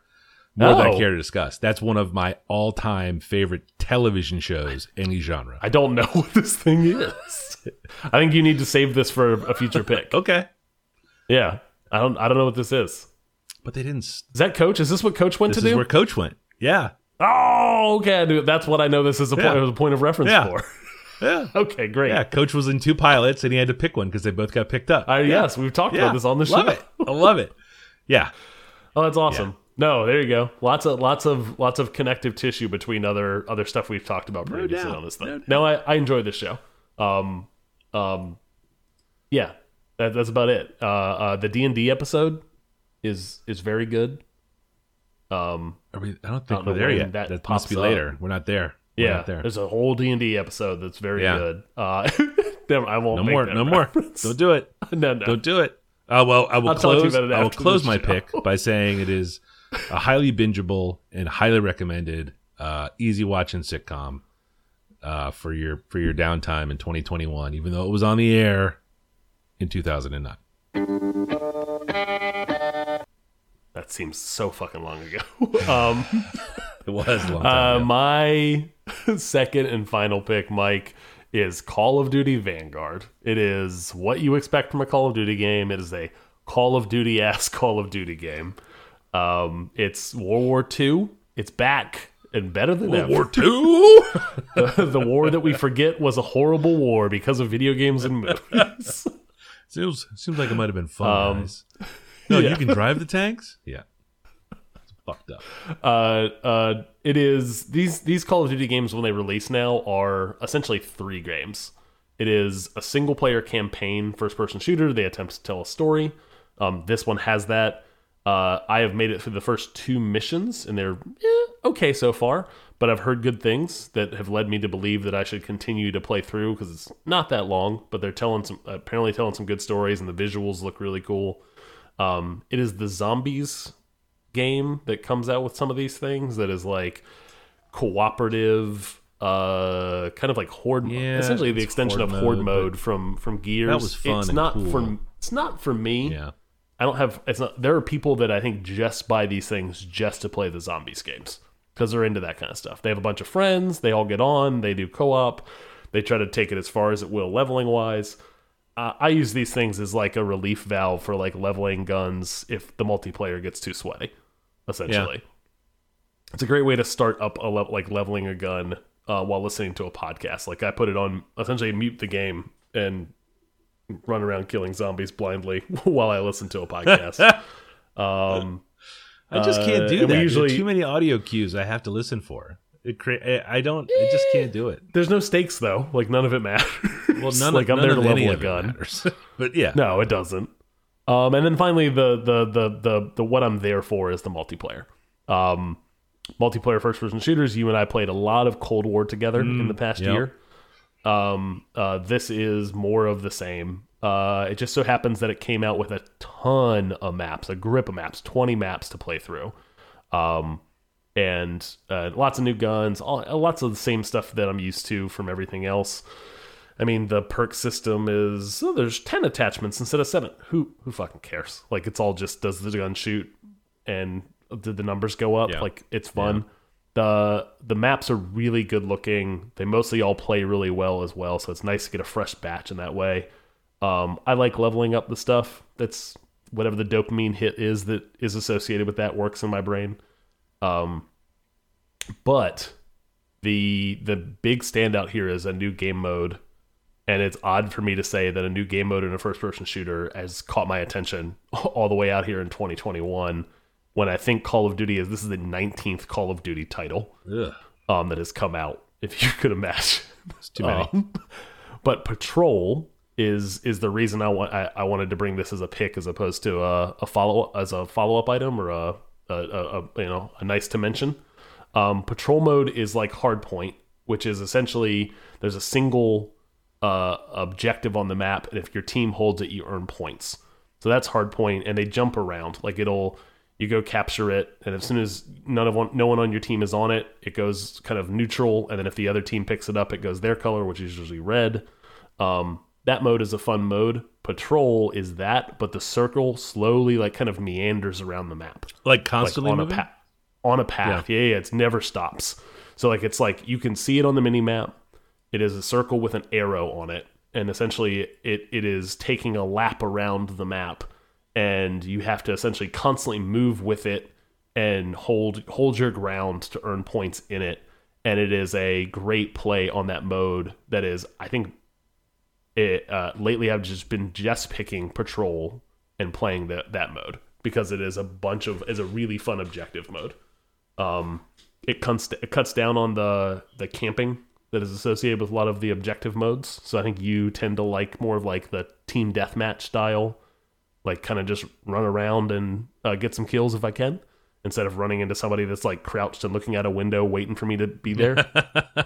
Speaker 3: more than I
Speaker 2: Oh.
Speaker 3: care to discuss. That's one of my all time favorite television shows, any genre.
Speaker 2: I don't know what this thing is. I think you need to save this for a future pick.
Speaker 3: okay.
Speaker 2: Yeah, I don't. I don't know what this is.
Speaker 3: But they didn't
Speaker 2: Is that Coach? Is this what Coach went
Speaker 3: this
Speaker 2: to
Speaker 3: is
Speaker 2: do?
Speaker 3: where Coach went. Yeah.
Speaker 2: oh, okay. That's what I know. This is a,
Speaker 3: Yeah.
Speaker 2: point, a point of reference
Speaker 3: Yeah.
Speaker 2: for.
Speaker 3: Yeah.
Speaker 2: okay, great.
Speaker 3: Yeah. Coach was in two pilots and he had to pick one because they both got picked up.
Speaker 2: Uh,
Speaker 3: yeah.
Speaker 2: Yes, we've talked
Speaker 3: Yeah.
Speaker 2: about this on the show.
Speaker 3: I love it. I love it. Yeah.
Speaker 2: Oh, that's awesome. No, there you go. Lots of lots of lots of connective tissue between other other stuff we've talked about previously
Speaker 3: doubt.
Speaker 2: on this thing.
Speaker 3: doubt.
Speaker 2: No, I, I enjoy this show. Um, um, yeah, that, that's about it. Uh, uh, the D and D episode is is very good. Um,
Speaker 3: Are we, I don't think
Speaker 2: don't
Speaker 3: we're there yet.
Speaker 2: that
Speaker 3: That, must be
Speaker 2: up.
Speaker 3: later. We're not there.
Speaker 2: Yeah,
Speaker 3: not there.
Speaker 2: there's a whole D and D episode that's very
Speaker 3: Yeah.
Speaker 2: good. Uh, I won't
Speaker 3: No more. No more. Don't do it.
Speaker 2: no, no.
Speaker 3: Don't do it. Uh, well, I will
Speaker 2: I'll talk to you
Speaker 3: close. I will close my
Speaker 2: show.
Speaker 3: pick by saying it is a highly bingeable and highly recommended, uh, easy watching sitcom uh, for your for your downtime in 2021. Even though it was on the air in 2009.
Speaker 2: That seems so fucking long ago. um.
Speaker 3: It was a long time.
Speaker 2: Uh,
Speaker 3: ago.
Speaker 2: my second and final pick, Mike, is Call of Duty Vanguard. It is what you expect from a Call of Duty game. It is a Call of Duty ass Call of Duty game. Um, it's World War II. It's back and better than ever.
Speaker 3: War Two.
Speaker 2: the war that we forget was a horrible war because of video games and movies.
Speaker 3: seems seems like it might have been fun.
Speaker 2: Um,
Speaker 3: guys. No,
Speaker 2: yeah.
Speaker 3: you can drive the tanks. Yeah, fucked up.
Speaker 2: uh, uh, it is these these Call of Duty games when they release now are essentially three games. It is a single player campaign first person shooter. They attempt to tell a story. Um, this one has that. Uh, I have made it through the first two missions, and they're eh, okay so far. But I've heard good things that have led me to believe that I should continue to play through because it's not that long. But they're telling some apparently telling some good stories, and the visuals look really cool. Um, it is the zombies game that comes out with some of these things that is like cooperative uh kind of like horde
Speaker 3: Yeah,
Speaker 2: essentially the extension
Speaker 3: horde
Speaker 2: of horde
Speaker 3: mode,
Speaker 2: mode from from gears.
Speaker 3: That was fun
Speaker 2: it's not
Speaker 3: cool.
Speaker 2: for it's not for me.
Speaker 3: Yeah,
Speaker 2: i don't have it's not there are people that i think just buy these things just to play the zombies games because they're into that kind of stuff. They have a bunch of friends they all get on they do co-op they try to take it as far as it will leveling wise. Uh, I use these things as like a relief valve for like leveling guns if the multiplayer gets too sweaty. Essentially, it's a great way to start up a le- like leveling a gun uh, while listening to a podcast. Like I put it on essentially mute the game and run around killing zombies blindly while I listen to a podcast. um,
Speaker 3: I just can't
Speaker 2: Uh,
Speaker 3: do
Speaker 2: and we
Speaker 3: that.
Speaker 2: usually-
Speaker 3: too many audio cues I have to listen for. It cre- I I don't. I just can't do it.
Speaker 2: there's no stakes though. Like none of it matters.
Speaker 3: Well, none
Speaker 2: like
Speaker 3: of,
Speaker 2: I'm
Speaker 3: none
Speaker 2: there to level a gun.
Speaker 3: matters. but yeah,
Speaker 2: No, it doesn't. Um, and then finally, the, the the the the what I'm there for is the multiplayer. Um, multiplayer first person shooters. You and I played a lot of Cold War together in the past
Speaker 3: yep.
Speaker 2: year. Um, uh, this is more of the same. Uh, it just so happens that it came out with a ton of maps, a grip of maps, 20 maps to play through. Um, and uh, lots of new guns, all, lots of the same stuff that I'm used to from everything else. I mean, the perk system is oh, there's ten attachments instead of seven. Who who fucking cares? Like it's all just does the gun shoot and did the numbers go up?
Speaker 3: Yeah.
Speaker 2: Like it's fun. The the maps are really good looking. They mostly all play really well as well, so it's nice to get a fresh batch in that way. Um, I like leveling up the stuff that's whatever the dopamine hit is that is associated with that works in my brain. Um, but the the big standout here is a new game mode, and it's odd for me to say that a new game mode in a first person shooter has caught my attention all the way out here in 2021. When I think Call of Duty is this is the 19th Call of Duty title um, that has come out, if you could imagine.
Speaker 3: it's too many.
Speaker 2: Um, but Patrol is is the reason I want I, I wanted to bring this as a pick as opposed to a, a follow as a follow up item or a, a, a, a you know a nice to mention. Um, Patrol mode is like Hardpoint, which is essentially there's a single uh, objective on the map, and if your team holds it, you earn points. So that's Hardpoint, and they jump around. Like it'll you go capture it, and as soon as none of one, no one on your team is on it, it goes kind of neutral, and then if the other team picks it up, it goes their color, which is usually red. Um, that mode is a fun mode. Patrol is that, but the circle slowly like kind of meanders around the map
Speaker 3: Like constantly
Speaker 2: like on
Speaker 3: moving?
Speaker 2: a path. On a path, yeah. yeah, it's never stops. So like it's like you can see it on the mini map. It is a circle with an arrow on it, and essentially it it is taking a lap around the map, and you have to essentially constantly move with it and hold hold your ground to earn points in it. And it is a great play on that mode. That is, I think, it uh, lately I've just been just picking patrol and playing that that mode because it is a bunch of is a really fun objective mode. Um, it cuts it cuts down on the the camping that is associated with a lot of the objective modes. So I think you tend to like more of like the team deathmatch style, like kind of just run around and uh, get some kills if I can, instead of running into somebody that's like crouched and looking out a window waiting for me to be there.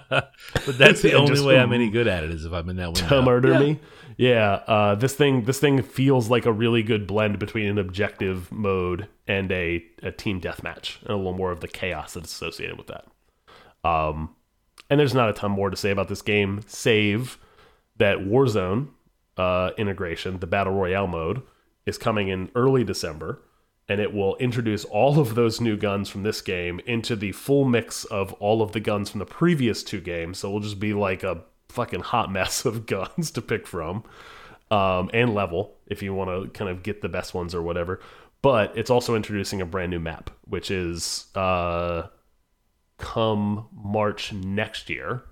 Speaker 3: but that's the only
Speaker 2: just
Speaker 3: way I'm any good at it is if I'm in that window.
Speaker 2: to murder me. Yeah, uh, this thing this thing feels like a really good blend between an objective mode and a, a team deathmatch, and a little more of the chaos that's associated with that. Um, and there's not a ton more to say about this game, save that Warzone uh, integration, the battle royale mode, is coming in early December, and it will introduce all of those new guns from this game into the full mix of all of the guns from the previous two games. So it'll just be like a fucking hot mess of guns to pick from, um, and level if you want to kind of get the best ones or whatever. But it's also introducing a brand new map, which is uh, come March next year.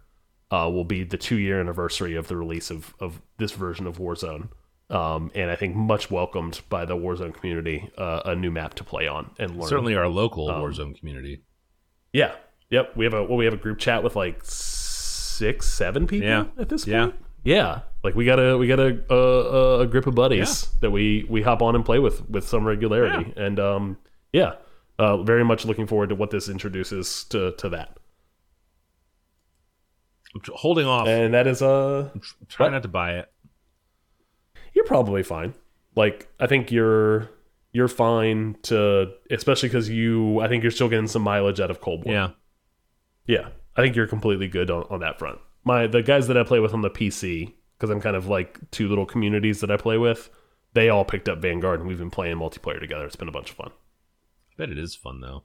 Speaker 2: Uh, will be the two year anniversary of the release of, of this version of Warzone. Um, and I think much welcomed by the Warzone community, uh, a new map to play on and learn.
Speaker 3: Certainly our local
Speaker 2: Um,
Speaker 3: Warzone community.
Speaker 2: Yeah. Yep. We have a well, we have a group chat with like six, seven people
Speaker 3: Yeah.
Speaker 2: at this
Speaker 3: Yeah.
Speaker 2: point. Yeah. Yeah, Like we got a we got a a, a group of buddies that we we hop on and play with with some regularity, and um yeah, uh, very much looking forward to what this introduces to to that.
Speaker 3: I'm holding off.
Speaker 2: And that is uh
Speaker 3: Try
Speaker 2: what?
Speaker 3: not to buy it.
Speaker 2: you're probably fine. Like I think you're you're fine to especially because you I think you're still getting some mileage out of Cold War.
Speaker 3: Yeah.
Speaker 2: Yeah, I think you're completely good on, on that front. My the guys that I play with on the PC, because I'm kind of like two little communities that I play with. They all picked up Vanguard, and we've been playing multiplayer together. It's been a bunch of fun.
Speaker 3: I bet it is fun though.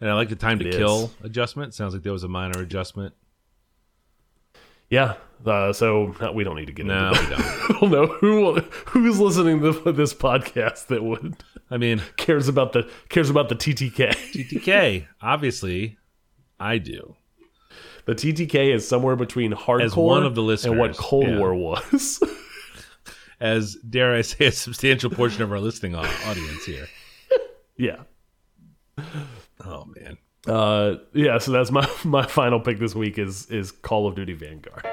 Speaker 3: And I like the time to
Speaker 2: It
Speaker 3: kill
Speaker 2: is.
Speaker 3: adjustment. Sounds like there was a minor adjustment.
Speaker 2: Yeah, uh, so uh, we don't need to get
Speaker 3: No,
Speaker 2: into
Speaker 3: we
Speaker 2: that.
Speaker 3: don't.
Speaker 2: I don't know who who's listening to this podcast that would
Speaker 3: I mean,
Speaker 2: cares about the cares about the TTK.
Speaker 3: TTK, obviously, I do.
Speaker 2: The TTK is somewhere between hardcore
Speaker 3: As one of the listeners,
Speaker 2: and what Cold
Speaker 3: yeah.
Speaker 2: War was.
Speaker 3: As dare I say, a substantial portion of our listening audience here.
Speaker 2: yeah.
Speaker 3: Oh man,
Speaker 2: Uh, yeah, so that's my my final pick this week is is Call of Duty Vanguard.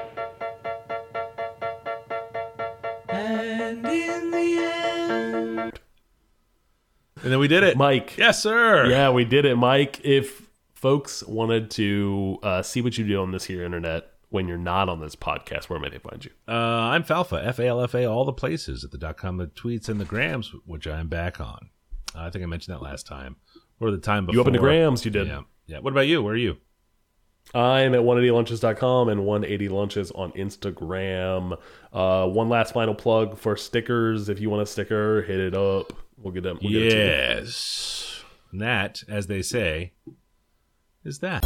Speaker 2: and in the end.
Speaker 3: And then we did it,
Speaker 2: Mike.
Speaker 3: Yes, sir.
Speaker 2: Yeah, we did it, Mike. If folks wanted to uh, see what you do on this here internet when you're not on this podcast, where may they find you?
Speaker 3: Uh, I'm Falfa, F A L F A, all the places at the dot com, the tweets, and the grams, which I am back on. Uh, I think I mentioned that last time, or the time before.
Speaker 2: You opened the grams, you did.
Speaker 3: Yeah, yeah. What about you? Where are you?
Speaker 2: I'm at 180lunches.com and 180lunches on Instagram. Uh, one last final plug for stickers. If you want a sticker, hit it up. We'll get them. We'll get it to you.
Speaker 3: yes, and that, as they say, is that.